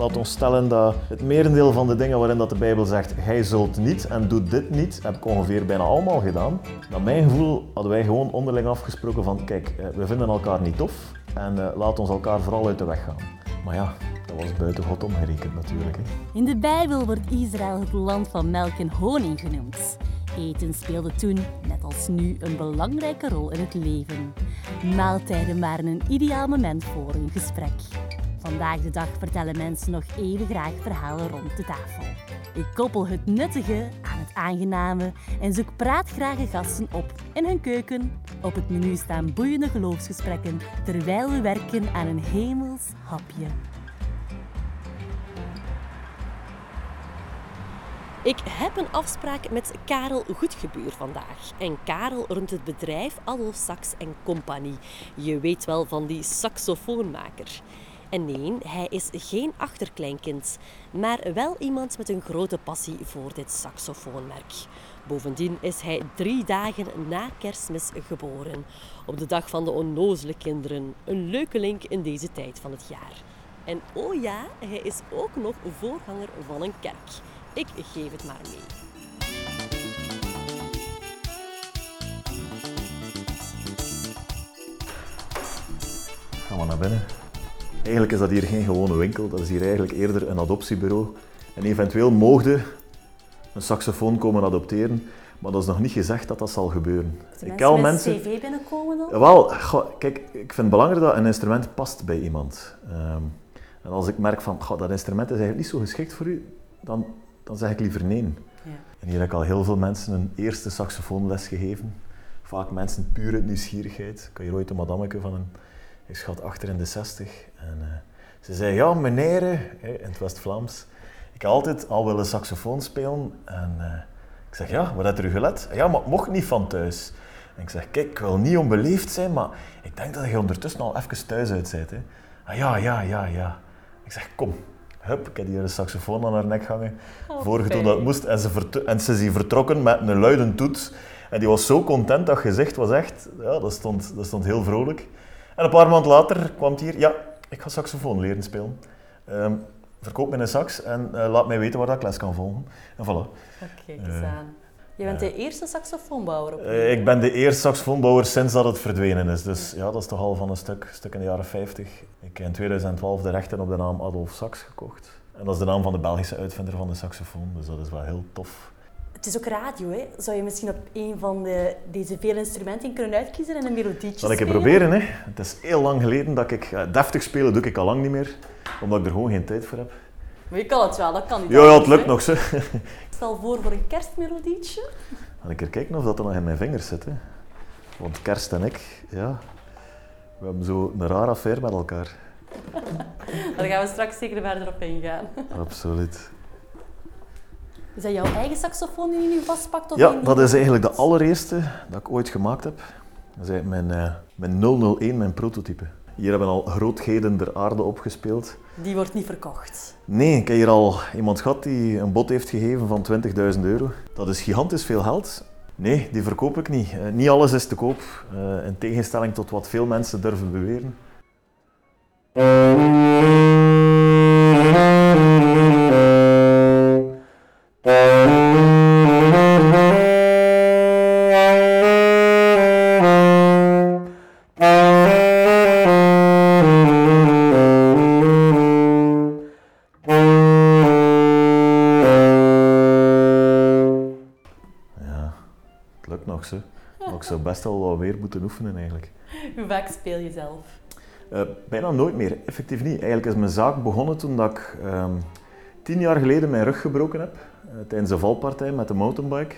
Laat ons stellen dat het merendeel van de dingen waarin dat de Bijbel zegt, gij zult niet en doe dit niet, heb ik ongeveer bijna allemaal gedaan. Naar mijn gevoel hadden wij gewoon onderling afgesproken van, kijk, eh, we vinden elkaar niet tof en uh, laat ons elkaar vooral uit de weg gaan. Maar ja, dat was buiten God omgerekend natuurlijk. Hè. In de Bijbel wordt Israël het land van melk en honing genoemd. Eten speelde toen, net als nu, een belangrijke rol in het leven. Maaltijden waren een ideaal moment voor een gesprek. Vandaag de dag vertellen mensen nog even graag verhalen rond de tafel. Ik koppel het nuttige aan het aangename en zoek praatgrage gasten op in hun keuken. Op het menu staan boeiende geloofsgesprekken terwijl we werken aan een hemels hapje. Ik heb een afspraak met Karel Goedgebuur vandaag. En Karel runt het bedrijf Adolf Sax Compagnie. Je weet wel van die saxofoonmaker. En nee, hij is geen achterkleinkind, maar wel iemand met een grote passie voor dit saxofoonmerk. Bovendien is hij drie dagen na kerstmis geboren. Op de dag van de onnozele kinderen. Een leuke link in deze tijd van het jaar. En oh ja, hij is ook nog voorganger van een kerk. Ik geef het maar mee. Gaan we naar binnen. Eigenlijk is dat hier geen gewone winkel, dat is hier eigenlijk eerder een adoptiebureau. En eventueel mogen een saxofoon komen adopteren, maar dat is nog niet gezegd dat dat zal gebeuren. ik kan mensen cv binnenkomen dan? Wel, kijk, ik vind het belangrijk dat een instrument past bij iemand. Um, en als ik merk van, dat instrument is eigenlijk niet zo geschikt voor u, dan, dan zeg ik liever nee. Ja. En hier heb ik al heel veel mensen een eerste saxofoonles gegeven. Vaak mensen puur uit nieuwsgierigheid. Ik had hier ooit een madameke van een ik schat achter in de 60. En uh, ze zei, ja meneer, in het West-Vlaams, ik heb altijd al willen saxofoon spelen. En uh, ik zeg, ja, wat heb je gelet? Ja, maar het mocht niet van thuis. En ik zeg, kijk, ik wil niet onbeleefd zijn, maar ik denk dat je ondertussen al even thuis uit bent. Hè. Ah, ja, ja, ja, ja. Ik zeg, kom, hup, ik heb hier een saxofoon aan haar nek hangen, oh, voorgetoond dat het moest. En ze, en ze is hier vertrokken met een luide toets. En die was zo content, dat gezicht was echt, ja, dat stond, dat stond heel vrolijk. En een paar maanden later kwam het hier, ja, ik ga saxofoon leren spelen. Um, verkoop mij een sax en uh, laat mij weten waar ik les kan volgen. En voilà. Oké, eens uh, aan. Je bent de eerste saxofoonbouwer op uh, Ik ben de eerste saxofoonbouwer sinds dat het verdwenen is. Dus ja, dat is toch al van een stuk, stuk in de jaren 50. Ik heb in 2012 de rechten op de naam Adolf Sax gekocht. En dat is de naam van de Belgische uitvinder van de saxofoon. Dus dat is wel heel tof. Het is ook radio, hè? Zou je misschien op een van de, deze vele instrumenten kunnen uitkiezen en een melodietje Zal ik het proberen, hè? Het is heel lang geleden dat ik... deftig spelen doe ik al lang niet meer, omdat ik er gewoon geen tijd voor heb. Maar je kan het wel, dat kan niet. Ja, ja het lukt nog, zo. Stel voor voor een kerstmelodietje. Ga ik er kijken of dat er nog in mijn vingers zit, hè? Want kerst en ik, ja... We hebben zo een rare affaire met elkaar. Daar gaan we straks zeker verder op ingaan. Absoluut. Is dat jouw eigen saxofoon die je nu vastpakt? Of ja, dat is eigenlijk de allereerste dat ik ooit gemaakt heb. Dat is mijn, uh, mijn 001, mijn prototype. Hier hebben al grootheden der aarde opgespeeld. Die wordt niet verkocht? Nee, ik heb hier al iemand gehad die een bod heeft gegeven van 20.000 euro. Dat is gigantisch veel geld. Nee, die verkoop ik niet. Uh, niet alles is te koop, uh, in tegenstelling tot wat veel mensen durven beweren. Zou best wel wat meer moeten oefenen eigenlijk. Hoe vaak speel je zelf? Uh, bijna nooit meer, effectief niet. Eigenlijk is mijn zaak begonnen toen dat ik um, tien jaar geleden mijn rug gebroken heb. Uh, tijdens een valpartij met de mountainbike.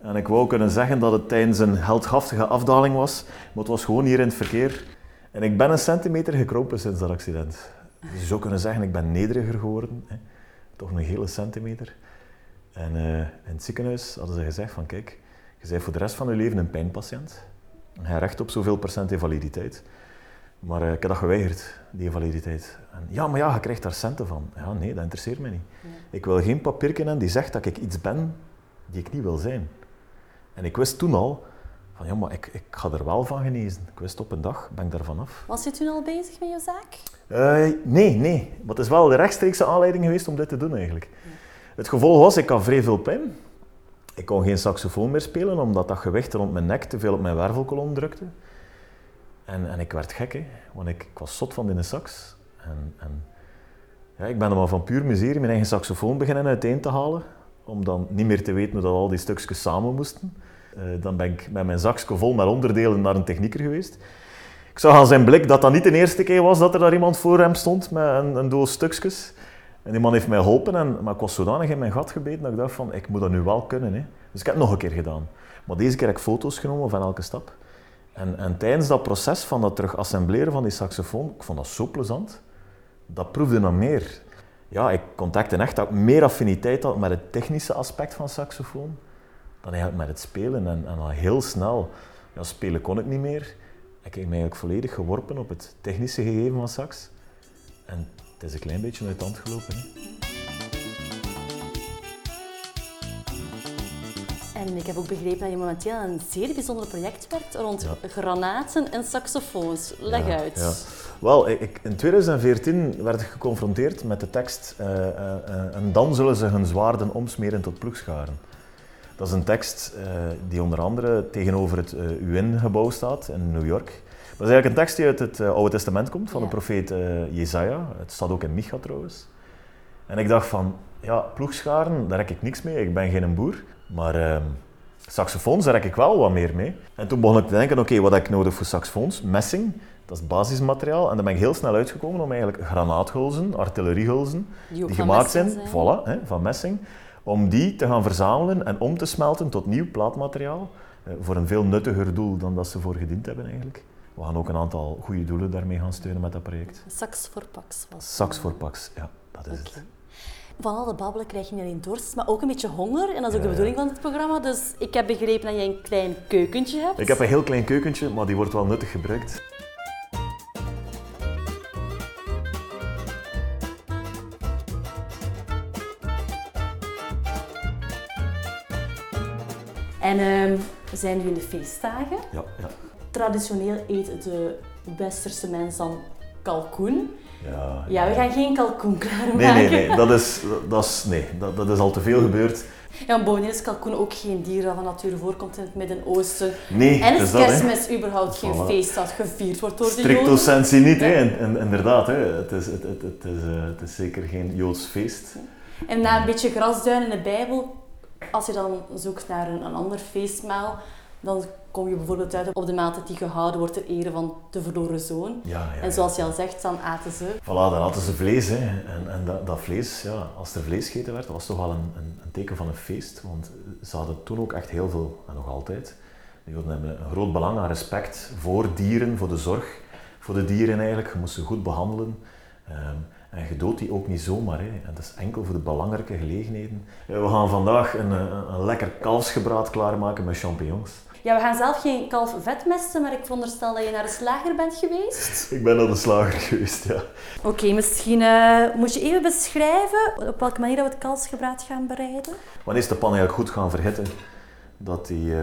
En ik wou kunnen zeggen dat het tijdens een heldhaftige afdaling was, maar het was gewoon hier in het verkeer. En ik ben een centimeter gekropen sinds dat accident. Dus je zou kunnen zeggen, ik ben nederiger geworden. Hè. Toch een hele centimeter. En uh, in het ziekenhuis hadden ze gezegd van, kijk, je bent voor de rest van je leven een pijnpatiënt. Je hebt recht op zoveel procent invaliditeit. Maar uh, ik heb dat geweigerd, die invaliditeit. En, ja, maar ja, je krijgt daar centen van. Ja, nee, dat interesseert mij niet. Ik wil geen papiertje hebben die zegt dat ik iets ben die ik niet wil zijn. En ik wist toen al, van ja, maar ik, ik ga er wel van genezen. Ik wist op een dag, ben ik daar vanaf. Was je toen al bezig met je zaak? Uh, nee, nee. Maar het is wel de rechtstreekse aanleiding geweest om dit te doen eigenlijk. Het gevolg was, ik had vrij veel pijn. Ik kon geen saxofoon meer spelen, omdat dat gewicht rond mijn nek te veel op mijn wervelkolom drukte. En, en ik werd gek, hè, want ik, ik was zot van in de sax. En, en ja, ik ben er maar van puur miserie mijn eigen saxofoon beginnen uiteen te halen, om dan niet meer te weten hoe dat al die stukjes samen moesten. Uh, dan ben ik met mijn zakje vol met onderdelen naar een technieker geweest. Ik zag aan zijn blik dat dat niet de eerste keer was dat er daar iemand voor hem stond met een, een doos stukjes. En die man heeft mij geholpen, en, maar ik was zodanig in mijn gat gebeten dat ik dacht van, ik moet dat nu wel kunnen. Hè. Dus ik heb het nog een keer gedaan. Maar deze keer heb ik foto's genomen van elke stap. En, en tijdens dat proces van dat terug assembleren van die saxofoon, ik vond dat zo plezant. Dat proefde nog meer. Ja, ik contacte echt dat meer affiniteit had met het technische aspect van saxofoon dan eigenlijk met het spelen. En, en al heel snel, ja, spelen kon ik niet meer. Ik heb me eigenlijk volledig geworpen op het technische gegeven van sax. En het is een klein beetje uit de hand gelopen. Hè. En ik heb ook begrepen dat je momenteel aan een zeer bijzonder project werkt rond granaten en saxofoons. Leg uit. Ja. Wel, ik, in 2014 werd ik geconfronteerd met de tekst uh, uh, En dan zullen ze hun zwaarden omsmeren tot ploegscharen. Dat is een tekst die onder andere tegenover het UN-gebouw staat in New York. Dat is eigenlijk een tekst die uit het Oude Testament komt, van de profeet Jezaja. Het staat ook in Micha trouwens. En ik dacht van, ja, ploegscharen, daar heb ik niks mee. Ik ben geen boer. Maar uh, saxofoons, daar heb ik wel wat meer mee. En toen begon ik te denken, oké, wat heb ik nodig voor saxofoons? Messing, dat is basismateriaal. En dan ben ik heel snel uitgekomen om eigenlijk granaathulzen, artilleriehulzen, die, die gemaakt zijn, zijn. Voilà, hè, van messing, om die te gaan verzamelen en om te smelten tot nieuw plaatmateriaal. Uh, voor een veel nuttiger doel dan dat ze voor gediend hebben eigenlijk. We gaan ook een aantal goede doelen daarmee gaan steunen met dat project. Sax voor Pax was Sax voor Pax, ja, dat is het van al de babbelen krijg je niet alleen dorst, maar ook een beetje honger. En dat is ook de bedoeling van dit programma. Dus ik heb begrepen dat jij een klein keukentje hebt. Ik heb een heel klein keukentje, maar die wordt wel nuttig gebruikt. En uh, we zijn nu in de feestdagen. Ja, ja. Traditioneel eet de westerse mens dan kalkoen. Ja, ja, we gaan geen kalkoen klaarmaken. Nee, nee, nee. Dat is, dat is, nee, dat, dat is al te veel gebeurd. Ja, bovendien is kalkoen ook geen dier dat van nature voorkomt in het Midden-Oosten. Nee, En is kerstmis überhaupt geen feest dat gevierd wordt door de Joden. Stricto sensi niet, hè. Inderdaad. Hè. Het, is, het, het, het, is, uh, het is zeker geen Joods feest. En na een beetje grasduin in de Bijbel, als je dan zoekt naar een, een ander feestmaal, dan kom je bijvoorbeeld uit op de maaltijd die gehouden wordt ter ere van de verloren zoon. Ja, ja, en zoals je al zegt, dan aten ze... Voilà, dan aten ze vlees. Hè. En, en dat, dat, vlees, ja, als er vlees gegeten werd, was toch wel een, een, een, teken van een feest. Want ze hadden toen ook echt heel veel, en nog altijd, die hebben een groot belang aan respect voor dieren, voor de zorg voor de dieren eigenlijk. Je moest ze goed behandelen. Um, en je doodt die ook niet zomaar. Hè. En dat is enkel voor de belangrijke gelegenheden. We gaan vandaag een, een, een lekker kalfsgebraad klaarmaken met champignons. Ja, we gaan zelf geen kalf vetmesten, maar ik veronderstel dat je naar de slager bent geweest. Ik ben naar de slager geweest, ja. Oké, misschien uh, moet je even beschrijven op welke manier we het kalfsgebraad gaan bereiden? Wanneer is de pan eigenlijk goed gaan verhitten, dat, die, uh,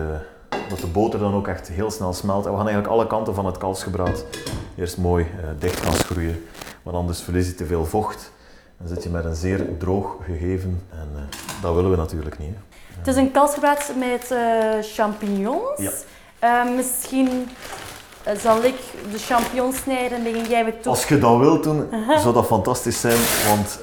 dat de boter dan ook echt heel snel smelt. En we gaan eigenlijk alle kanten van het kalfsgebraad eerst mooi uh, dicht gaan schroeien, want anders verlies je te veel vocht. Dan zit je met een zeer droog gegeven en dat willen we natuurlijk niet. Hè. Het is een kalfsgebraad met uh, champignons. Ja. Uh, misschien uh, zal ik de champignons snijden en jij me toe. Als je dat wilt doen, zou dat fantastisch zijn, want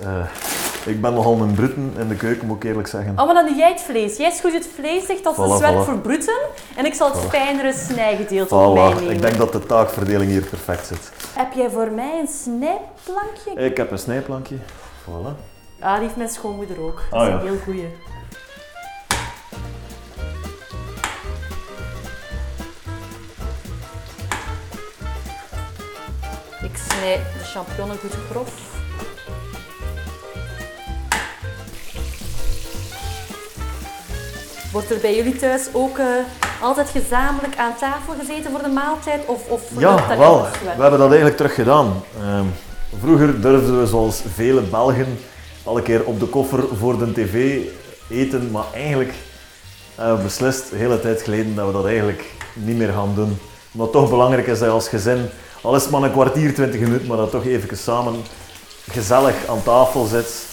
ik ben nogal een bruten in de keuken, moet ik eerlijk zeggen. Oh, maar dan doe jij het vlees. Jij schoot het vlees, zegt dat is voilà, voor bruten en ik zal het voilà. fijnere snijgedeelte meenemen. Ik denk dat de taakverdeling hier perfect zit. Heb jij voor mij een snijplankje? Ik heb een snijplankje. Voilà. Ah, die heeft mijn schoonmoeder ook. Dat is ah, ja. een heel goeie. Ik snij de champignonnen goed grof. Wordt er bij jullie thuis ook uh, altijd gezamenlijk aan tafel gezeten voor de maaltijd? Of, of ja, wel. We hebben dat eigenlijk terug gedaan. Uh, vroeger durfden we zoals vele Belgen alle keer op de koffer voor de tv eten, maar eigenlijk hebben we beslist, een hele tijd geleden, dat we dat eigenlijk niet meer gaan doen. Het toch belangrijk is dat je als gezin Al is het maar een kwartier, twintig minuten, maar dat toch even samen gezellig aan tafel zit.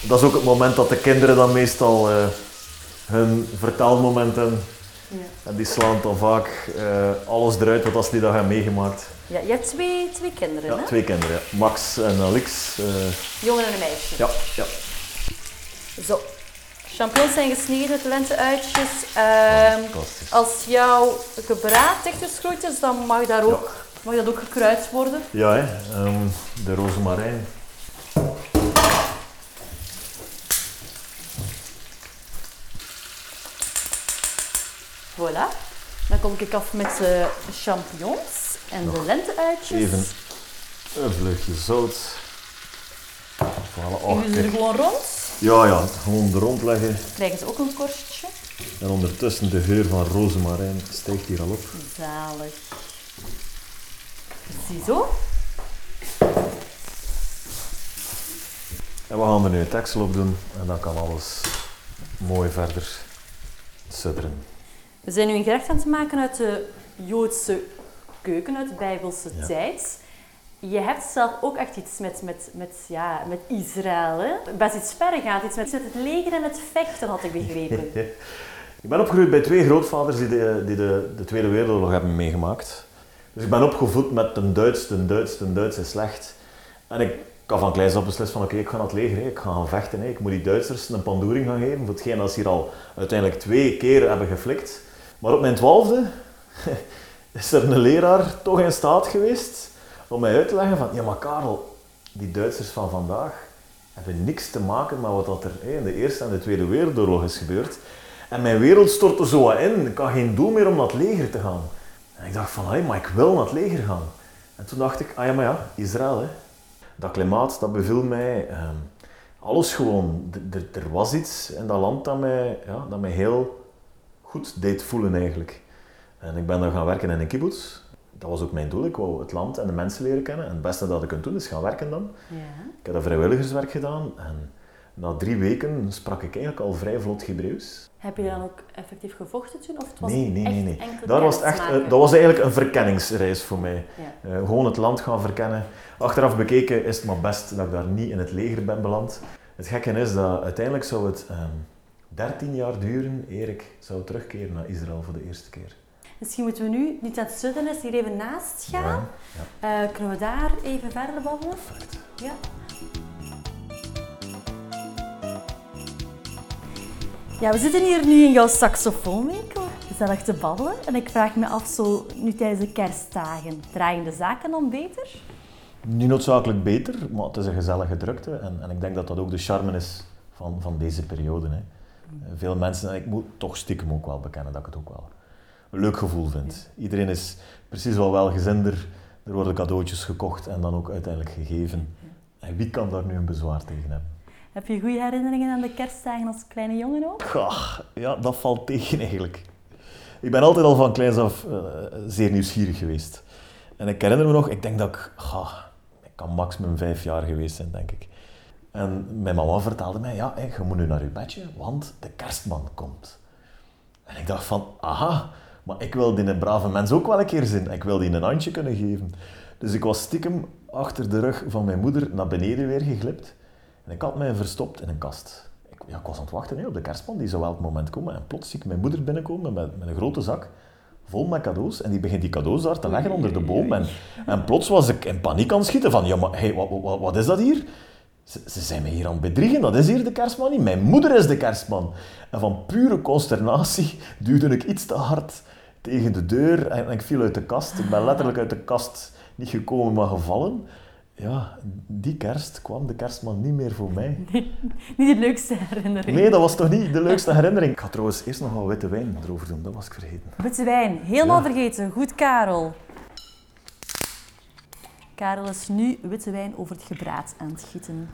Dat is ook het moment dat de kinderen dan meestal uh, hun vertelmomenten ja. En die slaan dan vaak uh, alles eruit wat als die dat hebben meegemaakt. Ja, je hebt twee, twee kinderen, ja, hè? twee kinderen. Ja. Max en Alex. Uh... Jongen en een meisje. Ja, ja. Zo. Champignons zijn gesneden lenteuitjes. Uh, als jouw gebraad echt geschroeid is, dan mag, daar ook, mag dat ook gekruid worden. Ja, hè. Um, de rozemarijn. Voilà. Dan kom ik af met de champignons en de lenteuitjes. Even een vleugje zout. Voilà. Oh, en er gewoon rond? Ja, ja, gewoon er rond leggen. Krijgen ze ook een korstje? En ondertussen de geur van rozemarijn stijgt hier al op. Zalig. Ziezo. En we gaan er nu het deksel op doen en dan kan alles mooi verder sudderen. We zijn nu een gerecht aan het maken uit de Joodse keuken, uit de Bijbelse tijd. Je hebt zelf ook echt iets met, met, met, ja, met Israël. Hè? Best iets verder gaat, iets met, met het leger en het vechten, had ik begrepen. ik ben opgegroeid bij twee grootvaders die, de, die de, de Tweede Wereldoorlog hebben meegemaakt. Dus ik ben opgevoed met een Duits, een Duits, een Duits is slecht. En ik kan van kleins op beslissen van oké, ik ga naar het leger, ik ga gaan vechten. Ik moet die Duitsers een pandoering gaan geven voor hetgeen dat ze hier al uiteindelijk twee keer hebben geflikt. Maar op mijn twaalfde is er een leraar toch in staat geweest om mij uit te leggen van, ja maar Karel, die Duitsers van vandaag hebben niks te maken met wat er in de Eerste en de Tweede Wereldoorlog is gebeurd. En mijn wereld stortte zo wat in. Ik had geen doel meer om naar het leger te gaan. En ik dacht van, hé, maar ik wil naar het leger gaan. En toen dacht ik, ah ja, maar ja, Israël, hè. Dat klimaat, dat beviel mij. Ehm, alles gewoon. Er was iets in dat land dat mij, ja, dat mij heel goed deed voelen eigenlijk. En ik ben dan gaan werken in een kibbutz. Dat was ook mijn doel. Ik wou het land en de mensen leren kennen. En het beste dat ik kon doen is gaan werken dan. Ja. Ik heb dat vrijwilligerswerk gedaan. En na drie weken sprak ik eigenlijk al vrij vlot Hebreeuws. Heb je dan ook effectief gevochten toen? Of het was nee, nee, nee. nee. Dat, was echt, uh, dat was eigenlijk een verkenningsreis voor mij. Ja. Uh, gewoon het land gaan verkennen. Achteraf bekeken is het maar best dat ik daar niet in het leger ben beland. Het gekke is dat uiteindelijk zou het... Ehm, 13 jaar duren eer ik zou terugkeren naar Israël voor de eerste keer. Misschien moeten we nu, niet aan het zuiden is, hier even naast gaan. Ja, uh, kunnen we daar even verder babbelen? Perfect. Ja. Ja, we zitten hier nu in jouw saxofoonwinkel, gezellig te babbelen. En ik vraag me af, zo nu tijdens de kerstdagen, draaien de zaken dan beter? Niet noodzakelijk beter, maar het is een gezellige drukte. En, en ik denk dat dat ook de charme is van, van deze periode. Hè. Veel mensen, en ik moet toch stiekem ook wel bekennen dat ik het ook wel een leuk gevoel vind. Iedereen is precies wel welgezinder. Er worden cadeautjes gekocht en dan ook uiteindelijk gegeven. En wie kan daar nu een bezwaar tegen hebben? Heb je goede herinneringen aan de kerstdagen als kleine jongen ook? ja, dat valt tegen eigenlijk. Ik ben altijd al van kleins af uh, zeer nieuwsgierig geweest. En ik herinner me nog, ik denk dat ik, ga, ik kan maximum vijf jaar geweest zijn, denk ik. En mijn mama vertelde mij, ja, je moet nu naar je bedje, want de kerstman komt. En ik dacht van, aha, maar ik wil die een brave mens ook wel een keer zien. Ik wil die een handje kunnen geven. Dus ik was stiekem achter de rug van mijn moeder naar beneden weer geglipt. En ik had mij verstopt in een kast. Ik, ik was aan het wachten op de kerstman, die zou wel het moment komen. En plots zie ik mijn moeder binnenkomen met, met een grote zak vol met cadeaus. En die begint die cadeaus daar te leggen onder de boom. En, en plots was ik in paniek aan het schieten van, ja, maar hey, wat, wat, wat is dat hier? Ze, ze, zijn me hier aan het bedriegen, dat is hier de kerstman niet. Mijn moeder is de kerstman. En van pure consternatie duwde ik iets te hard tegen de deur en ik viel uit de kast. Ik ben letterlijk uit de kast niet gekomen, maar gevallen. Ja, die kerst kwam de kerstman niet meer voor mij. niet de leukste herinnering. Nee, dat was toch niet de leukste herinnering. Ik ga trouwens eerst nog wat witte wijn erover doen, dat was ik vergeten. Witte wijn, helemaal vergeten. Goed, Karel. Karel is nu witte wijn over het gebraad aan het gieten.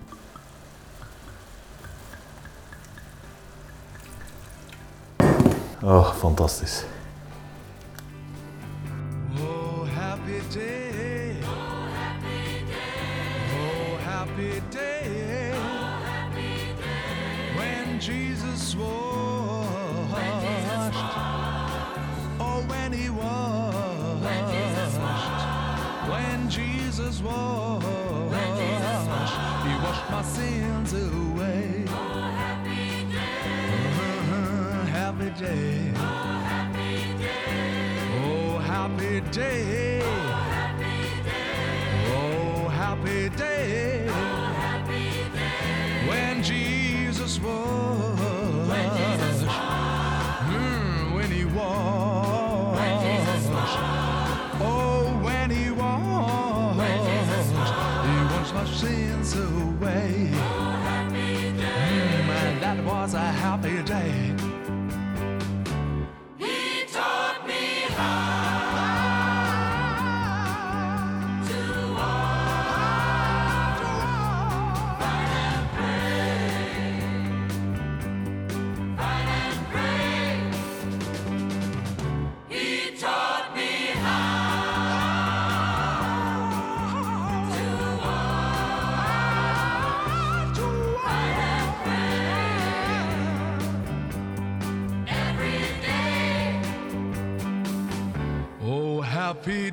Oh, fantastisch. Oh, happy day. Happy day. Oh, happy day. When Jesus washed. Oh, when he washed. When Jesus washed, He washed my sins away. Oh, happy day. happy day. Oh, happy day. Oh, happy day.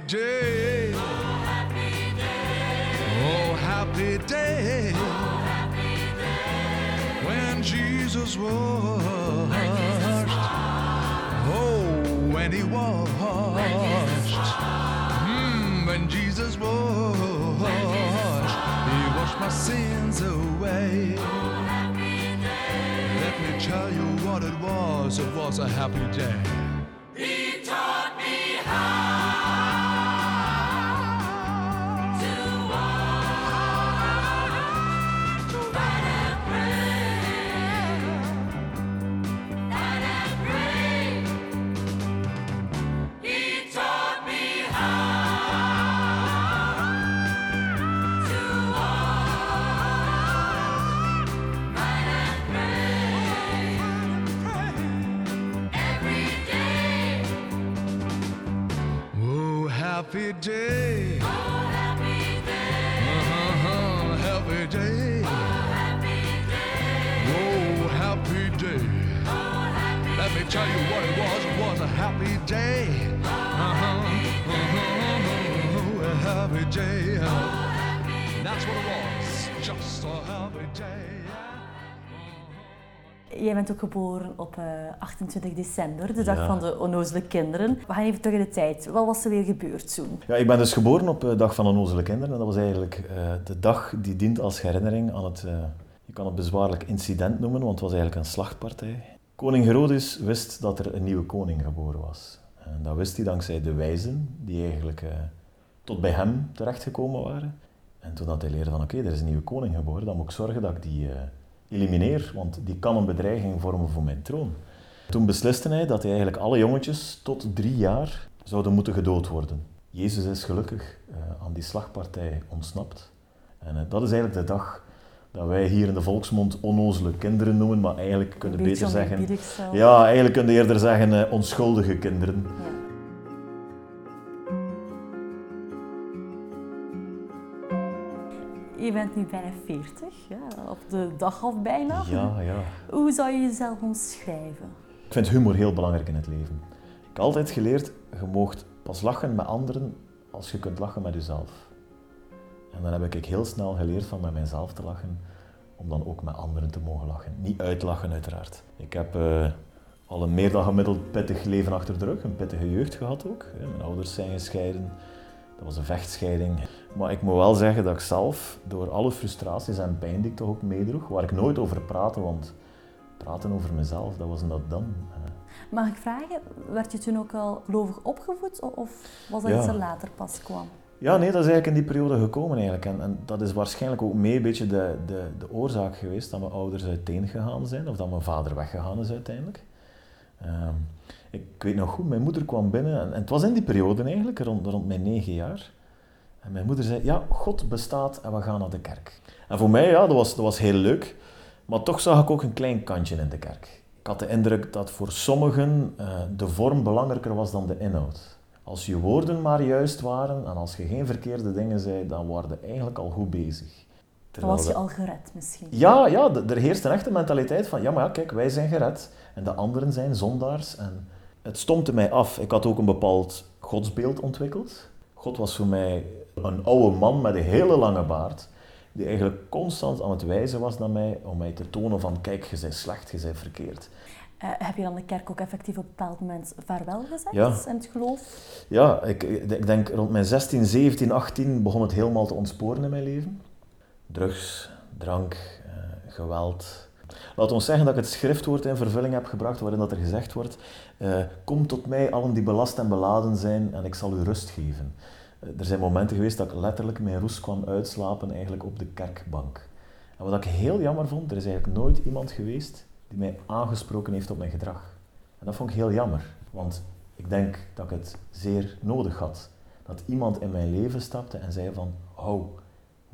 Happy day. Oh, happy day. Oh, happy day. When Jesus washed. Oh, when he washed. Mm, when Jesus washed. He washed my sins away. Let me tell you what it was. It was a happy day. Jij bent ook geboren op eh, 28 december, de dag Ja. van de onnozele kinderen. We gaan even terug in de tijd. Wat was er weer gebeurd toen? Ja, ik ben dus geboren op de dag van onnozele kinderen. En dat was eigenlijk eh, de dag die dient als herinnering aan het, eh, je kan het bezwaarlijk incident noemen, want het was eigenlijk een slachtpartij. Koning Herodes wist dat er een nieuwe koning geboren was. En dat wist hij dankzij de wijzen, die eigenlijk eh, tot bij hem terechtgekomen waren. En toen dat hij leerde van, oké, er is een nieuwe koning geboren, dan moet ik zorgen dat ik die eh, elimineer, want die kan een bedreiging vormen voor mijn troon. Toen besliste hij dat hij eigenlijk alle jongetjes tot drie jaar zouden moeten gedood worden. Jezus is gelukkig eh, aan die slagpartij ontsnapt. En eh, dat is eigenlijk de dag dat wij hier in de volksmond onnozele kinderen noemen, maar eigenlijk kunnen beter zeggen... Ja, eigenlijk kun je eerder zeggen onschuldige kinderen. Ja. Je bent nu bijna 40, ja, op de dag af bijna. Ja, ja. Hoe zou je jezelf omschrijven? Ik vind humor heel belangrijk in het leven. Ik heb altijd geleerd, je moogt pas lachen met anderen als je kunt lachen met jezelf. En dan heb ik heel snel geleerd van met mijzelf te lachen, om dan ook met anderen te mogen lachen. Niet uitlachen uiteraard. Ik heb eh, al een meer dan gemiddeld pittig leven achter de rug, een pittige jeugd gehad ook. Mijn ouders zijn gescheiden, dat was een vechtscheiding. Maar ik moet wel zeggen dat ik zelf, door alle frustraties en pijn die ik toch ook meedroeg, waar ik nooit over praatte, want praten over mezelf, dat was done. hè. Mag ik vragen, werd je toen ook al gelovig opgevoed of was dat Ja. iets dat later pas kwam? Ja, nee, dat is eigenlijk in die periode gekomen eigenlijk. En, en dat is waarschijnlijk ook mee een beetje de, de, de oorzaak geweest dat mijn ouders uiteen gegaan zijn, of dat mijn vader weggegaan is uiteindelijk. Ehm, ik weet nog goed, mijn moeder kwam binnen, en, en het was in die periode eigenlijk, rond, rond mijn negen jaar. En mijn moeder zei, ja, God bestaat en we gaan naar de kerk. En voor mij, ja, dat was, dat was heel leuk, maar toch zag ik ook een klein kantje in de kerk. Ik had de indruk dat voor sommigen eh, de vorm belangrijker was dan de inhoud. Als je woorden maar juist waren en als je geen verkeerde dingen zei, dan waren je eigenlijk al goed bezig. Dan Terwijl was je al gered misschien. Ja, ja, er heerst een echte mentaliteit van, ja maar ja, kijk, wij zijn gered en de anderen zijn zondaars. En het stompte mij af. Ik had ook een bepaald godsbeeld ontwikkeld. God was voor mij Een oude man met een hele lange baard, die eigenlijk constant aan het wijzen was naar mij om mij te tonen van kijk, je bent slecht, je bent verkeerd. Eh, heb je dan de kerk ook effectief op een bepaald moment vaarwel gezegd Ja. en het geloof? Ja, ik, ik denk rond mijn 16, 17, 18 begon het helemaal te ontsporen in mijn leven. Drugs, drank, eh, geweld. Laat ons zeggen dat ik het schriftwoord in vervulling heb gebracht waarin dat er gezegd wordt eh, Kom tot mij allen die belast en beladen zijn en ik zal u rust geven. Eh, er zijn momenten geweest dat ik letterlijk mijn roes kwam uitslapen eigenlijk op de kerkbank. En wat ik heel jammer vond, er is eigenlijk nooit iemand geweest die mij aangesproken heeft op mijn gedrag. En dat vond ik heel jammer, want ik denk dat ik het zeer nodig had. Dat iemand in mijn leven stapte en zei van, hou,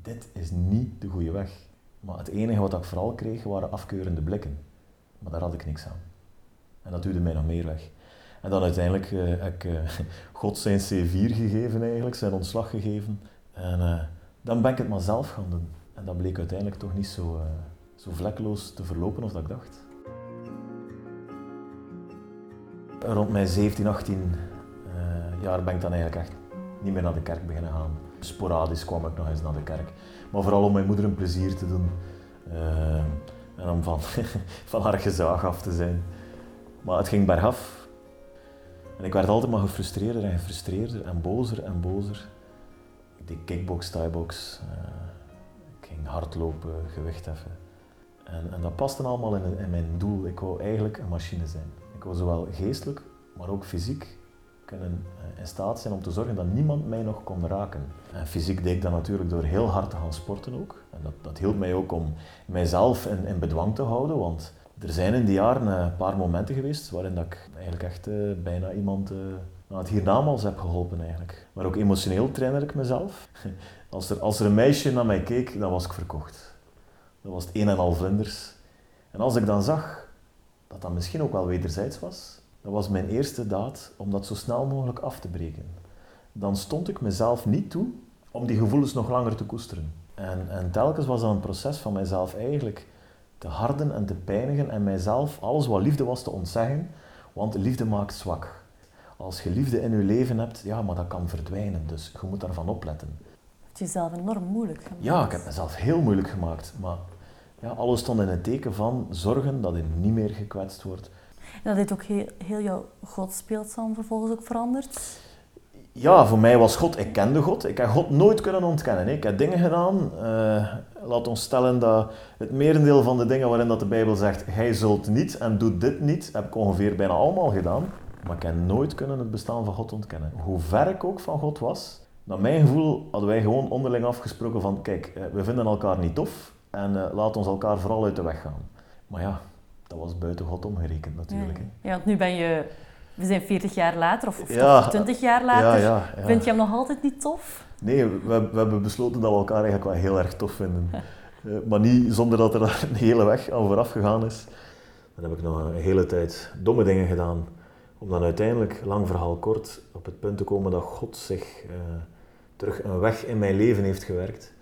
dit is niet de goede weg. Maar het enige wat ik vooral kreeg waren afkeurende blikken. Maar daar had ik niks aan. En dat duwde mij nog meer weg. En dan uiteindelijk eh, heb ik eh, God zijn C4 gegeven eigenlijk, zijn ontslag gegeven. En eh, dan ben ik het maar zelf gaan doen. En dat bleek uiteindelijk toch niet zo, zo vlekkeloos te verlopen als dat ik dacht. Rond mijn 17, 18 eh, jaar ben ik dan eigenlijk echt niet meer naar de kerk beginnen gaan. Sporadisch kwam ik nog eens naar de kerk. Maar vooral om mijn moeder een plezier te doen. eh, en om van, van haar gezaag af te zijn. Maar het ging bergaf. En ik werd altijd maar gefrustreerder en gefrustreerder en bozer en bozer. Ik deed kickbox, thaibox. eh, ik ging hardlopen, gewicht heffen. En, en dat paste allemaal in, in mijn doel. Ik wou eigenlijk een machine zijn. Ik wou zowel geestelijk, maar ook fysiek kunnen eh, in staat zijn om te zorgen dat niemand mij nog kon raken. En fysiek deed ik dat natuurlijk door heel hard te gaan sporten ook. En dat, dat hielp mij ook om mijzelf in, in bedwang te houden, want er zijn in die jaren eh, een paar momenten geweest waarin dat ik eigenlijk echt eh, bijna iemand eh, aan het hiernamaals heb geholpen eigenlijk. Maar ook emotioneel trainer ik mezelf. Als er, als er een meisje naar mij keek, dan was ik verkocht. Dat was het een en al vlinders. En als ik dan zag dat dat misschien ook wel wederzijds was, dat was mijn eerste daad om dat zo snel mogelijk af te breken. Dan stond ik mezelf niet toe om die gevoelens nog langer te koesteren. En, en telkens was dat een proces van mijzelf eigenlijk te harden en te pijnigen en mijzelf alles wat liefde was te ontzeggen, want liefde maakt zwak. Als je liefde in je leven hebt, ja, maar dat kan verdwijnen, dus je moet daarvan opletten. Het je jezelf enorm moeilijk gemaakt. Ja, ik heb mezelf heel moeilijk gemaakt, maar ja, alles stond in het teken van zorgen dat je niet meer gekwetst wordt. En dat heeft ook heel, heel jouw godsbeeld dan vervolgens ook veranderd. Ja, voor mij was God, ik kende God. Ik heb God nooit kunnen ontkennen. Ik heb dingen gedaan. eh, laat ons stellen dat het merendeel van de dingen waarin dat de Bijbel zegt, gij zult niet en doet dit niet, heb ik ongeveer bijna allemaal gedaan. Maar ik heb nooit kunnen het bestaan van God ontkennen. Hoe ver ik ook van God was, naar mijn gevoel hadden wij gewoon onderling afgesproken van, kijk, eh, we vinden elkaar niet tof en eh, laat ons elkaar vooral uit de weg gaan. Maar ja, dat was buiten God omgerekend natuurlijk. hè. Ja, want nu ben je... We zijn 40 jaar later, of, of Ja. toch 20 jaar later. Ja, ja, ja. Vind je hem nog altijd niet tof? Nee, we, we hebben besloten dat we elkaar eigenlijk wel heel erg tof vinden. Eh, maar niet zonder dat er daar een hele weg aan vooraf gegaan is. Dan heb ik nog een hele tijd domme dingen gedaan. Om dan uiteindelijk, lang verhaal kort, op het punt te komen dat God zich eh, terug een weg in mijn leven heeft gewerkt.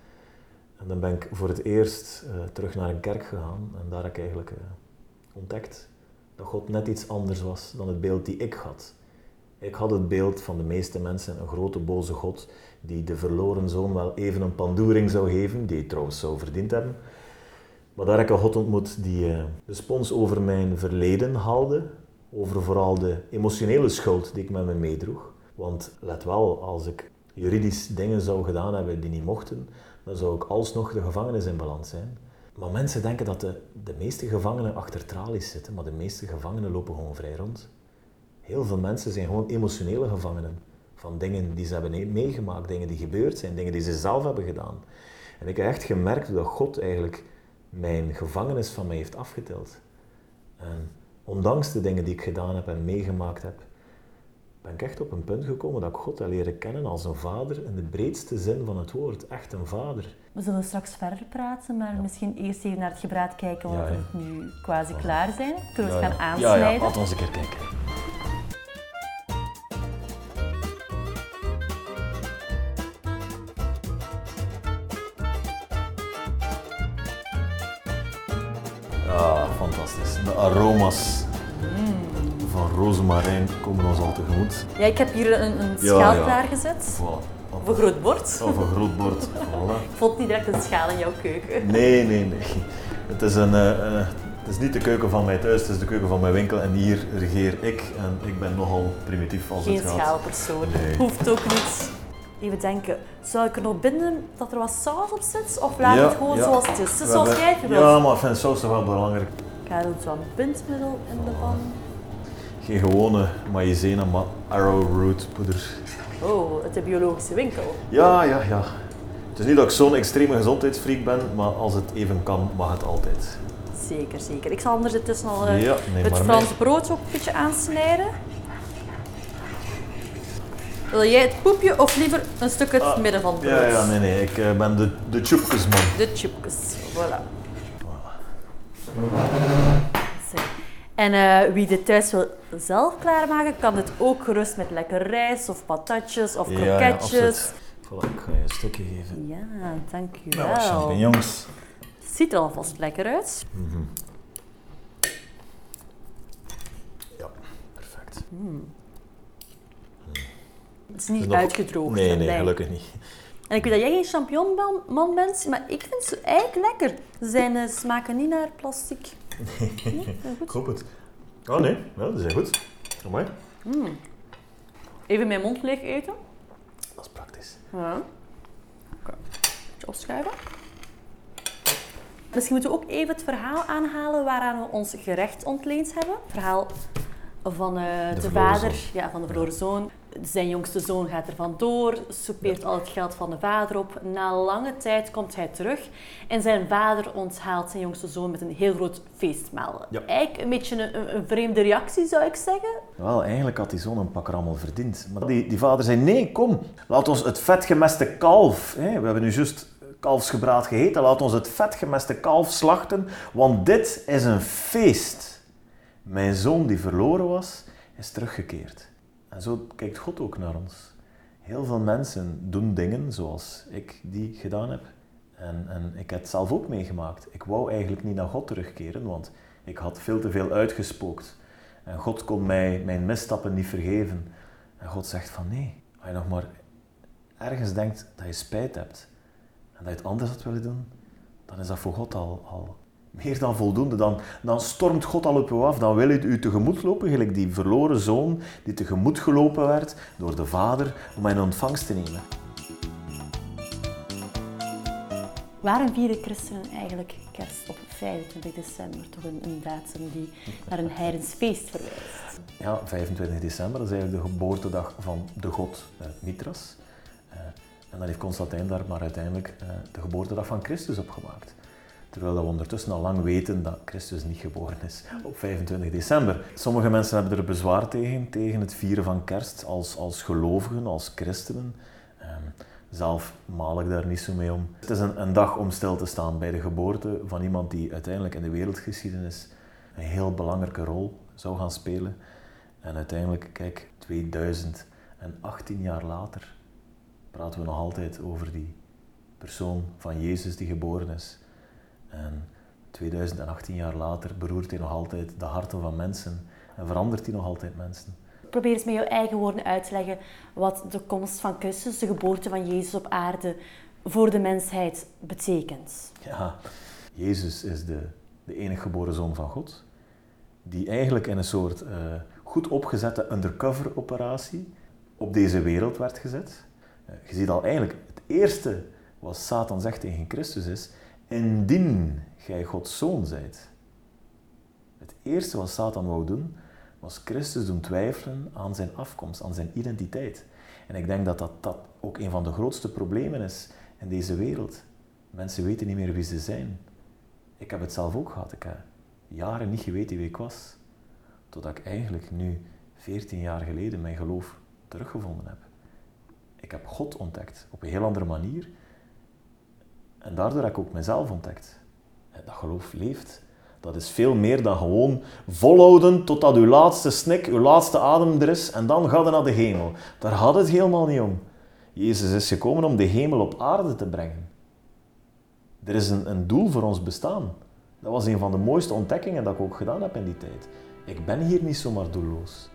En dan ben ik voor het eerst eh, terug naar een kerk gegaan. En daar heb ik eigenlijk eh, ontdekt dat God net iets anders was dan het beeld die ik had. Ik had het beeld van de meeste mensen, een grote boze God, die de verloren zoon wel even een pandoering zou geven, die hij trouwens zou verdiend hebben. Maar daar heb ik een God ontmoet die eh, de spons over mijn verleden haalde, over vooral de emotionele schuld die ik met me meedroeg. Want let wel, als ik juridisch dingen zou gedaan hebben die niet mochten, dan zou ik alsnog de gevangenis in balans zijn. Maar mensen denken dat de, de meeste gevangenen achter tralies zitten, maar de meeste gevangenen lopen gewoon vrij rond. Heel veel mensen zijn gewoon emotionele gevangenen van dingen die ze hebben me- meegemaakt, dingen die gebeurd zijn, dingen die ze zelf hebben gedaan. En ik heb echt gemerkt dat God eigenlijk mijn gevangenis van mij heeft afgetild. En ondanks de dingen die ik gedaan heb en meegemaakt heb, ben ik echt op een punt gekomen dat ik God heb leren kennen als een vader in de breedste zin van het woord. Echt een vader. We zullen straks verder praten, maar misschien eerst even naar het gebraad kijken, want Ja, we nu quasi klaar zijn. Kunnen we het gaan Ja, aansnijden? ja, laat ons een keer kijken. Ah, fantastisch. De aroma's van rozemarijn komen ons al tegemoet. Ja, ik heb hier een, een Ja, schaal ja. klaargezet. Voilà. Of een groot bord. Of een groot bord. Voilà. Ik vond niet direct een schaal in jouw keuken. Nee, nee, nee. Het is, een, eh, eh, het is niet de keuken van mijn thuis, het is de keuken van mijn winkel. En hier regeer ik. En ik ben nogal primitief als Geen het gaat. schaalpersoon. Nee. Hoeft ook niet. Even denken, zou ik er nog binden dat er wat saus op zit? Of laat Ja, het gewoon ja. zoals het is? Het is We zoals jij het. Ja, maar ik vind saus toch wel belangrijk. Ik ga doen zo'n bindmiddel in de pan. Geen gewone maïzena, maar arrowroot poeder. Oh, uit de biologische winkel. Ja, ja, ja. Het is niet dat ik zo'n extreme gezondheidsfreak ben, maar als het even kan, mag het altijd. Zeker, zeker. Ik zal anders intussen al eh, Ja, het Franse brood ook een beetje aansnijden. Wil jij het poepje of liever een stuk uit het Ah, midden van het brood? Ja, ja, nee, nee. Ik eh, ben de, de tjoepkesman. De chipjes, voilà. Zo. En eh, wie dit thuis wil zelf klaarmaken, kan dit ook gerust met lekker rijst of patatjes of Ja, ja, kroketjes. Voilà, ik ga je een stukje geven. Ja, dank u Nou, champignons. Ziet er alvast lekker uit. Ja, perfect. Het is niet nog- uitgedroogd. Nee, nee, gelukkig niet. En ik weet dat jij geen champignonman bent, maar ik vind ze eigenlijk lekker. Ze zijn, eh, smaken niet naar plastic. Nee, Ik hoop het. Oh nee, ja, dat is goed. Amai. Even mijn mond leeg eten. Dat is praktisch. Ja. Oké. Beetje opschuiven. Misschien moeten we ook even het verhaal aanhalen waaraan we ons gerecht ontleend hebben. Het verhaal van eh, de, verloren vader, ja, van de verloren zoon. Zijn jongste zoon gaat er vandoor, soupeert al het geld van de vader op. Na lange tijd komt hij terug en zijn vader onthaalt zijn jongste zoon met een heel groot feestmaal. Ja. Eigenlijk een beetje een, een, vreemde reactie, zou ik zeggen. Wel, eigenlijk had die zoon een pak rammel verdiend. Maar die, die vader zei, nee, kom, laat ons het vetgemeste kalf, hè, we hebben nu juist kalfsgebraad gegeten, laat ons het vetgemeste kalf slachten, want dit is een feest. Mijn zoon die verloren was, is teruggekeerd. En zo kijkt God ook naar ons. Heel veel mensen doen dingen zoals ik die gedaan heb. En, en ik heb het zelf ook meegemaakt. Ik wou eigenlijk niet naar God terugkeren, want ik had veel te veel uitgespookt. En God kon mij mijn misstappen niet vergeven. En God zegt van nee, als je nog maar ergens denkt dat je spijt hebt en dat je het anders had willen doen, dan is dat voor God al, al meer dan voldoende. Dan, dan stormt God al op u af, dan wil hij u tegemoet lopen, gelijk die verloren zoon die tegemoet gelopen werd door de vader om hem in ontvangst te nemen. Waarom vieren christenen eigenlijk kerst op 25 december? Toch een, een datum die naar een heidens feest verwijst. Ja, 25 december, dat is eigenlijk de geboortedag van de god eh, Mithras. Eh, en dan heeft Constantijn daar maar uiteindelijk eh, de geboortedag van Christus opgemaakt. Terwijl we ondertussen al lang weten dat Christus niet geboren is op 25 december. Sommige mensen hebben er bezwaar tegen, tegen het vieren van kerst als, als gelovigen, als christenen. Ehm, zelf maal ik daar niet zo mee om. Het is een, een dag om stil te staan bij de geboorte van iemand die uiteindelijk in de wereldgeschiedenis een heel belangrijke rol zou gaan spelen. En uiteindelijk, kijk, 2018 jaar later praten we nog altijd over die persoon van Jezus die geboren is. En 2018 jaar later beroert hij nog altijd de harten van mensen en verandert hij nog altijd mensen. Probeer eens met jouw eigen woorden uit te leggen wat de komst van Christus, de geboorte van Jezus op aarde, voor de mensheid betekent. Ja, Jezus is de, de enige geboren zoon van God, die eigenlijk in een soort eh, goed opgezette undercover operatie op deze wereld werd gezet. Eh, je ziet al eigenlijk, het eerste wat Satan zegt tegen Christus is, indien gij Gods zoon zijt. Het eerste wat Satan wou doen, was Christus doen twijfelen aan zijn afkomst, aan zijn identiteit. En ik denk dat dat, dat ook een van de grootste problemen is in deze wereld. Mensen weten niet meer wie ze zijn. Ik heb het zelf ook gehad. Ik heb jaren niet geweten wie ik was. Totdat ik eigenlijk nu, 14 jaar geleden, mijn geloof teruggevonden heb. Ik heb God ontdekt op een heel andere manier. En daardoor heb ik ook mezelf ontdekt. En dat geloof leeft. Dat is veel meer dan gewoon volhouden totdat uw laatste snik, uw laatste adem er is en dan gaat het naar de hemel. Daar gaat het helemaal niet om. Jezus is gekomen om de hemel op aarde te brengen. Er is een, een doel voor ons bestaan. Dat was een van de mooiste ontdekkingen dat ik ook gedaan heb in die tijd. Ik ben hier niet zomaar doelloos.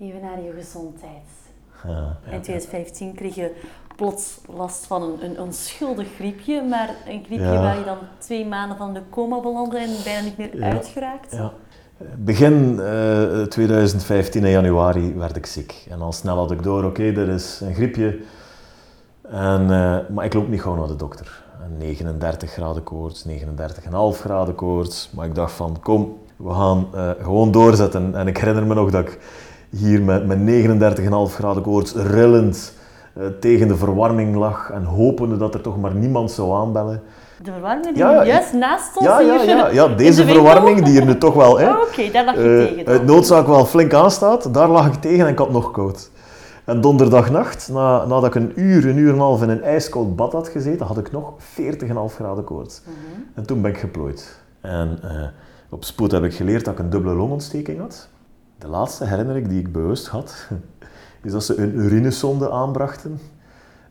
Even naar je gezondheid. Ja, ja. In 2015 kreeg je plots last van een, een onschuldig griepje, maar een griepje Ja. waar je dan twee maanden van de coma belandde en bijna niet meer uitgeraakt. Ja. Begin eh, 2015 in januari werd ik ziek. En al snel had ik door, oké, er is een griepje. En, eh, maar ik loop niet gewoon naar de dokter. En 39 graden koorts, 39,5 graden koorts. Maar ik dacht van, kom, we gaan eh, gewoon doorzetten. En ik herinner me nog dat ik hier met, met 39,5 graden koorts rillend eh, tegen de verwarming lag. En hopende dat er toch maar niemand zou aanbellen. De verwarming die Ja, ja, juist naast ons Ja, ja, hier ja, ja in deze de verwarming die er nu toch wel... Hè, Oh, Oké, daar lag je eh, tegen. dan. noodzaak wel flink aanstaat, daar lag ik tegen en ik had nog koud. En donderdagnacht, na, nadat ik een uur, een uur en een half in een ijskoud bad had gezeten, had ik nog 40,5 graden koorts. Mhm. En toen ben ik geplooid. En eh, op spoed heb ik geleerd dat ik een dubbele longontsteking had. De laatste herinnering die ik bewust had, is dat ze een urinesonde aanbrachten.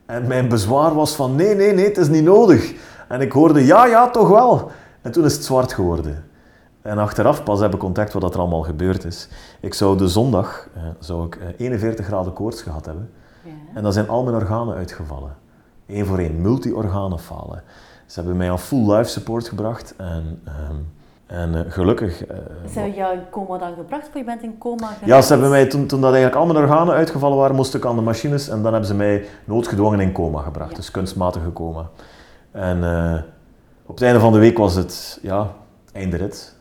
En mijn bezwaar was van nee, nee, nee, het is niet nodig. En ik hoorde ja, ja, toch wel. En toen is het zwart geworden. En achteraf pas heb ik ontdekt wat er allemaal gebeurd is. Ik zou de zondag eh, zou ik, eh, 41 graden koorts gehad hebben. Ja. En dan zijn al mijn organen uitgevallen. Eén voor één, multi-organen falen. Ze hebben mij aan full life support gebracht. En, ehm, en eh, gelukkig... eh, Ze hebben jou in coma dan gebracht, of je bent in coma geraakt? ja, ze hebben mij, toen, toen dat eigenlijk al mijn organen uitgevallen waren, moest ik aan de machines en dan hebben ze mij noodgedwongen in coma gebracht. Ja. Dus kunstmatige coma. En eh, op het einde van de week was het, ja, einde rit.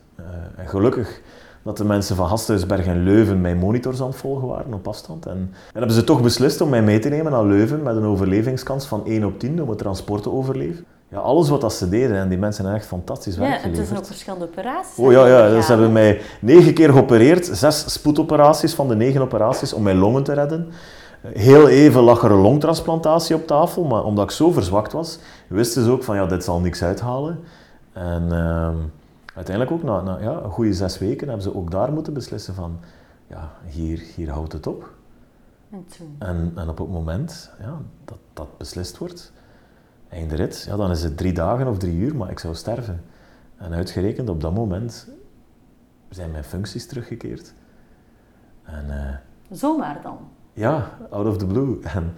En gelukkig dat de mensen van Gasthuisberg en Leuven mijn monitors aan het volgen waren op afstand. En, en hebben ze toch beslist om mij mee te nemen naar Leuven met een overlevingskans van 1 op 10 om het transport te overleven. Ja, alles wat dat ze deden en die mensen hebben echt fantastisch werk Ja, geleverd. tussen ook verschillende operaties. Oh ja, ja. ondergaan. Ze hebben mij negen keer geopereerd, zes spoedoperaties van de negen operaties om mijn longen te redden. Heel even lag er een longtransplantatie op tafel, maar omdat ik zo verzwakt was, wisten ze ook van ja, dit zal niks uithalen. En ehm, uiteindelijk ook na, na ja, een goede zes weken hebben ze ook daar moeten beslissen van ja, hier, hier houdt het op. En toen? En, en op het moment ja, dat dat beslist wordt, einde rit, ja, dan is het drie dagen of drie uur, maar ik zou sterven. En uitgerekend op dat moment zijn mijn functies teruggekeerd. En eh, Zomaar dan. ja, out of the blue. En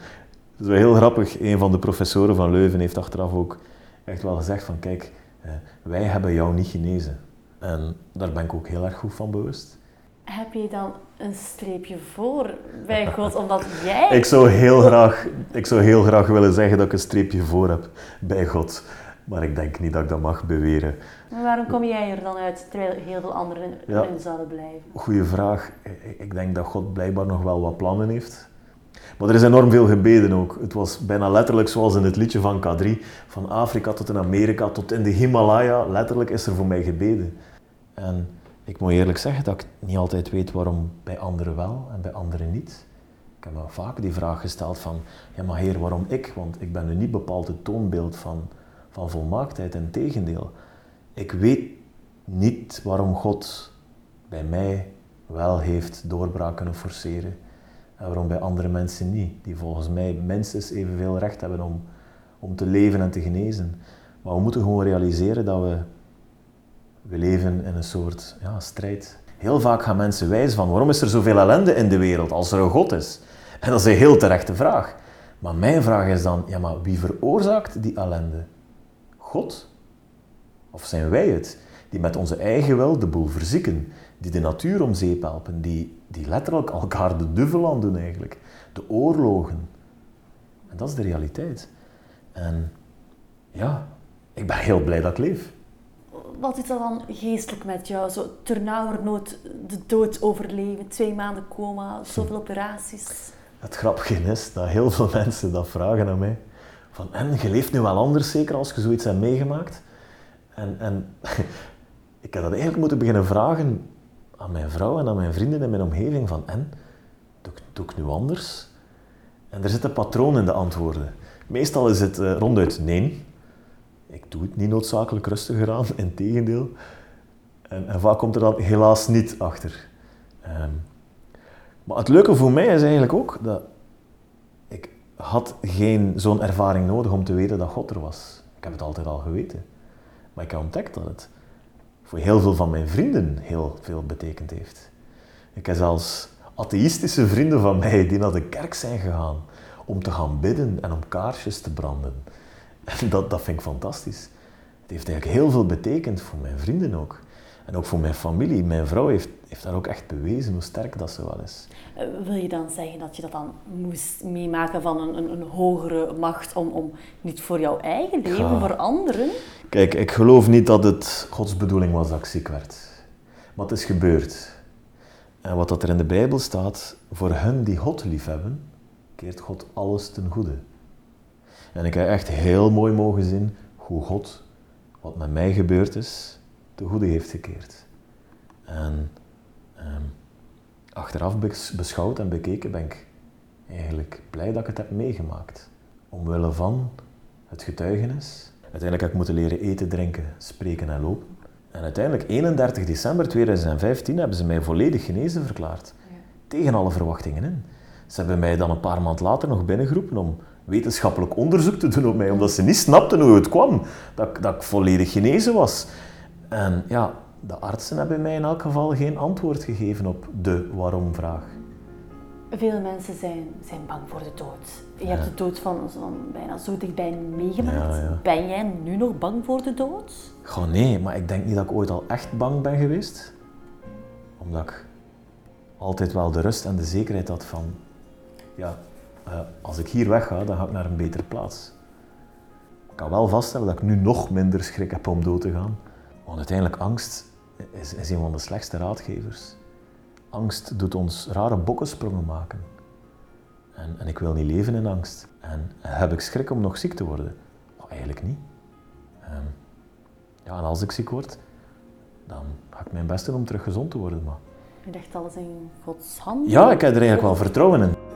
het is wel heel grappig, een van de professoren van Leuven heeft achteraf ook echt wel gezegd van kijk, eh, wij hebben jou niet genezen. En daar ben ik ook heel erg goed van bewust. Heb je dan een streepje voor bij God, omdat jij... Ik zou, heel graag, ik zou heel graag willen zeggen dat ik een streepje voor heb bij God. Maar ik denk niet dat ik dat mag beweren. Maar waarom kom jij er dan uit, terwijl heel veel anderen Ja. erin zouden blijven? Goeie vraag. Ik- Ik denk dat God blijkbaar nog wel wat plannen heeft. Maar er is enorm veel gebeden ook. Het was bijna letterlijk zoals in het liedje van K3. Van Afrika tot in Amerika, tot in de Himalaya. Letterlijk is er voor mij gebeden. En ik moet eerlijk zeggen dat ik niet altijd weet waarom bij anderen wel en bij anderen niet. Ik heb me vaak die vraag gesteld van, ja maar heer, waarom ik? Want ik ben nu niet bepaald het toonbeeld van, van volmaaktheid. Integendeel, ik weet niet waarom God bij mij wel heeft doorbraak kunnen forceren en waarom bij andere mensen niet, die volgens mij minstens evenveel recht hebben om, om te leven en te genezen. Maar we moeten gewoon realiseren dat we, we leven in een soort ja, strijd. Heel vaak gaan mensen wijzen van waarom is er zoveel ellende in de wereld als er een God is? En dat is een heel terechte vraag. Maar mijn vraag is dan, ja maar wie veroorzaakt die ellende? God? Of zijn wij het? Die met onze eigen wil de boel verzieken, die de natuur om zeep helpen, die, die letterlijk elkaar de duvel aan doen eigenlijk. De oorlogen. En dat is de realiteit. En ja, ik ben heel blij dat ik leef. Wat is dat dan geestelijk met jou? Zo ternauwernood de dood overleven, twee maanden coma, zoveel operaties. Het grappige is dat heel veel mensen dat vragen aan mij. Van, en, je leeft nu wel anders zeker als je zoiets hebt meegemaakt? En, en ik heb dat eigenlijk moeten beginnen vragen aan mijn vrouw en aan mijn vrienden in mijn omgeving. Van, en, doe, ik- doe ik nu anders? En er zit een patroon in de antwoorden. Meestal is het eh, ronduit nee. Ik doe het niet noodzakelijk rustiger aan, integendeel. En, en vaak komt er dan helaas niet achter. Ehm, maar het leuke voor mij is eigenlijk ook dat ik had geen zo'n ervaring nodig om te weten dat God er was. Ik heb het altijd al geweten. Maar ik heb ontdekt dat het voor heel veel van mijn vrienden heel veel betekend heeft. Ik heb zelfs atheïstische vrienden van mij die naar de kerk zijn gegaan om te gaan bidden en om kaarsjes te branden. Dat, dat vind ik fantastisch. Het heeft eigenlijk heel veel betekend voor mijn vrienden ook. En ook voor mijn familie. Mijn vrouw heeft, heeft daar ook echt bewezen hoe sterk dat ze wel is. Eh, Wil je dan zeggen dat je dat dan moest meemaken van een, een, een hogere macht om, om niet voor jouw eigen leven, Ja. voor anderen? Kijk, ik geloof niet dat het Gods bedoeling was dat ik ziek werd. Maar het is gebeurd. En wat dat er in de Bijbel staat, voor hen die God liefhebben, keert God alles ten goede. En ik heb echt heel mooi mogen zien hoe God, wat met mij gebeurd is, ten goede heeft gekeerd. En ehm, achteraf bes- beschouwd en bekeken ben ik eigenlijk blij dat ik het heb meegemaakt. Omwille van het getuigenis. Uiteindelijk heb ik moeten leren eten, drinken, spreken en lopen. En uiteindelijk, 31 december 2015, hebben ze mij volledig genezen verklaard. Tegen alle verwachtingen in. Ze hebben mij dan een paar maanden later nog binnengeroepen om wetenschappelijk onderzoek te doen op mij, omdat ze niet snapten hoe het kwam, dat, ik- dat ik volledig genezen was. En ja, de artsen hebben mij in elk geval geen antwoord gegeven op de waarom-vraag. Veel mensen zijn, zijn bang voor de dood. Je hebt de dood van, van bijna zo dichtbij meegemaakt. Ja, ja. Ben jij nu nog bang voor de dood? Goh, nee, maar ik denk niet dat ik ooit al echt bang ben geweest. Omdat ik altijd wel de rust en de zekerheid had van... Ja, eh, als ik hier wegga, dan ga ik naar een betere plaats. Ik kan wel vaststellen dat ik nu nog minder schrik heb om dood te gaan. Want uiteindelijk, angst is, is een van de slechtste raadgevers. Angst doet ons rare bokkensprongen maken. En, en ik wil niet leven in angst. En heb ik schrik om nog ziek te worden? Oh, eigenlijk niet. Ehm, ja, en als ik ziek word, dan ga ik mijn best doen om terug gezond te worden. Maar... Je legt alles in Gods handen. Ja, ik heb er eigenlijk wel vertrouwen in.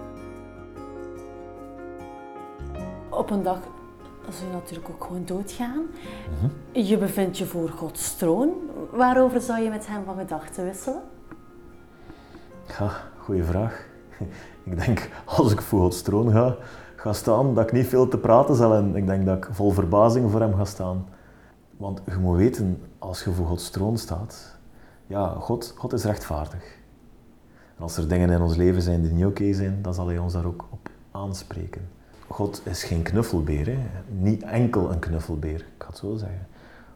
Op een dag zul je natuurlijk ook gewoon doodgaan. Mhm. Je bevindt je voor Gods troon. Waarover zou je met hem van gedachten wisselen? Ja, goeie vraag. Ik denk, als ik voor Gods troon ga, ga staan, dat ik niet veel te praten zal en ik denk dat ik vol verbazing voor hem ga staan. Want je moet weten, als je voor Gods troon staat, ja, God, God is rechtvaardig. En als er dingen in ons leven zijn die niet oké zijn, dan zal hij ons daar ook op aanspreken. God is geen knuffelbeer, hè. niet enkel een knuffelbeer, ik ga het zo zeggen.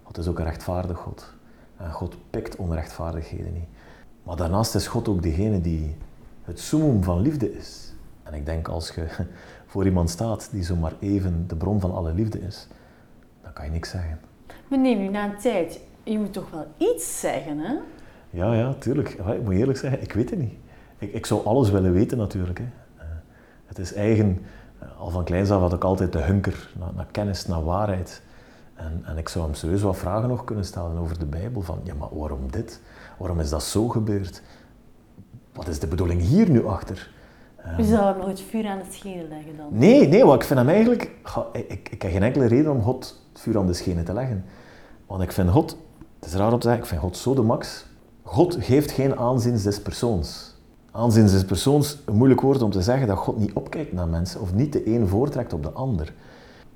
God is ook een rechtvaardig God. En God pikt onrechtvaardigheden niet. Maar daarnaast is God ook degene die het summum van liefde is. En ik denk als je voor iemand staat die zomaar even de bron van alle liefde is, dan kan je niks zeggen. Maar nee, nu na een tijd, je moet toch wel iets zeggen, hè? Ja, ja, tuurlijk. Ik moet eerlijk zeggen, ik weet het niet. Ik, ik zou alles willen weten natuurlijk. Hè. Eh, het is eigen, al van kleins af had ik altijd de hunker naar, naar kennis, naar waarheid. En, en ik zou hem serieus wat vragen nog kunnen stellen over de Bijbel. Van, ja, maar waarom dit? Waarom is dat zo gebeurd? Wat is de bedoeling hier nu achter? Je zou hem nog het vuur aan het schenen leggen dan. Nee, nee, want ik vind hem eigenlijk... ik, ik heb geen enkele reden om God het vuur aan de schenen te leggen. Want ik vind God... Het is raar om te zeggen, ik vind God zo de max. God geeft geen aanzien des persoons. Aanzien des persoons, een moeilijk woord om te zeggen dat God niet opkijkt naar mensen of niet de een voortrekt op de ander.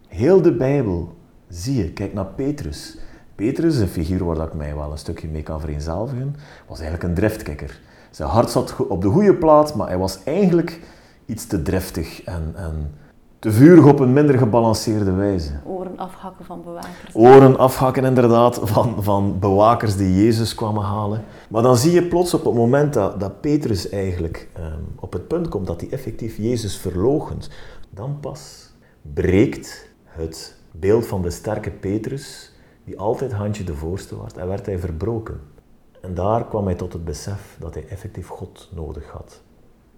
Heel de Bijbel zie je, kijk naar Petrus. Petrus, een figuur waar dat ik mij wel een stukje mee kan vereenzelvigen, was eigenlijk een driftkikker. Zijn hart zat op de goede plaats, maar hij was eigenlijk iets te driftig en, en te vurig op een minder gebalanceerde wijze. Oren afhakken van bewakers. Oren afhakken inderdaad van, van bewakers die Jezus kwamen halen. Maar dan zie je plots op het moment dat, dat Petrus eigenlijk ehm, op het punt komt dat hij effectief Jezus verloochent, dan pas breekt het beeld van de sterke Petrus, die altijd handje de voorste was, en werd hij verbroken. En daar kwam hij tot het besef dat hij effectief God nodig had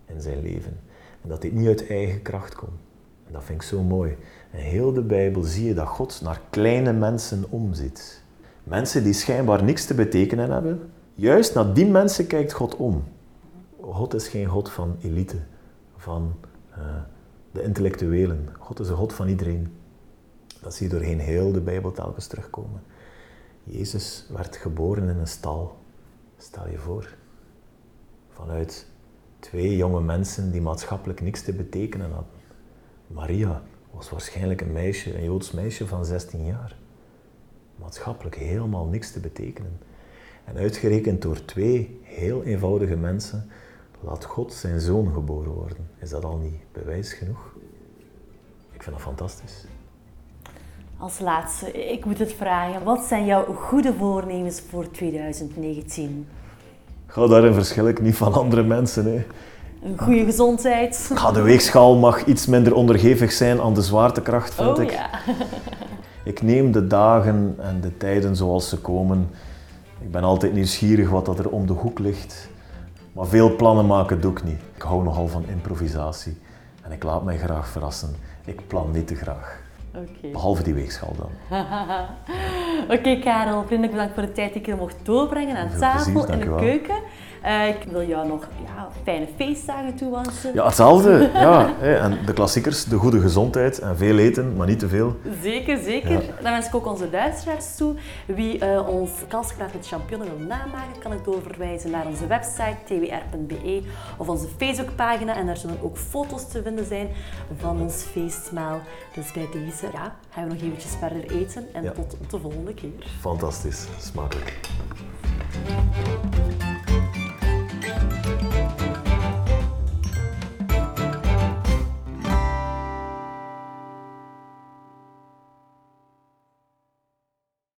in zijn leven. En dat hij niet uit eigen kracht kon. En dat vind ik zo mooi. In heel de Bijbel zie je dat God naar kleine mensen omziet. Mensen die schijnbaar niks te betekenen hebben. Juist naar die mensen kijkt God om. God is geen God van elite, van eh, de intellectuelen. God is een God van iedereen. Dat zie je doorheen heel de Bijbel telkens terugkomen. Jezus werd geboren in een stal. Stel je voor. Vanuit twee jonge mensen die maatschappelijk niks te betekenen hadden. Maria was waarschijnlijk een meisje, een Joods meisje van 16 jaar. Maatschappelijk helemaal niks te betekenen. En uitgerekend door twee heel eenvoudige mensen laat God zijn zoon geboren worden. Is dat al niet bewijs genoeg? Ik vind dat fantastisch. Als laatste, ik moet het vragen. Wat zijn jouw goede voornemens voor 2019? Ga daarin verschil ik niet van andere mensen. Hè. Een goede gezondheid. Ga, de weegschaal mag iets minder onderhevig zijn aan de zwaartekracht, vind Oh ik. ja. Ik neem de dagen en de tijden zoals ze komen. Ik ben altijd nieuwsgierig wat dat er om de hoek ligt. Maar veel plannen maken doe ik niet. Ik hou nogal van improvisatie. En ik laat mij graag verrassen. Ik plan niet te graag. Behalve die weegschaal dan. Oké, Karel, vriendelijk bedankt voor de tijd die ik hier mocht doorbrengen aan tafel in de keuken. Eh, ik wil jou nog ja, fijne feestdagen toewensen. Ja, hetzelfde. Ja. En de klassiekers, de goede gezondheid en veel eten, maar niet te veel. Zeker, zeker. Ja. Dan wens ik ook onze luisteraars toe. Wie eh, ons kanskracht met champignon wil namaken, kan ik doorverwijzen naar onze website twr.be of onze Facebookpagina. En daar zullen ook foto's te vinden zijn van ons feestmaal. Dus bij deze ja, gaan we nog eventjes verder eten en Ja. tot de volgende keer. Fantastisch, smakelijk.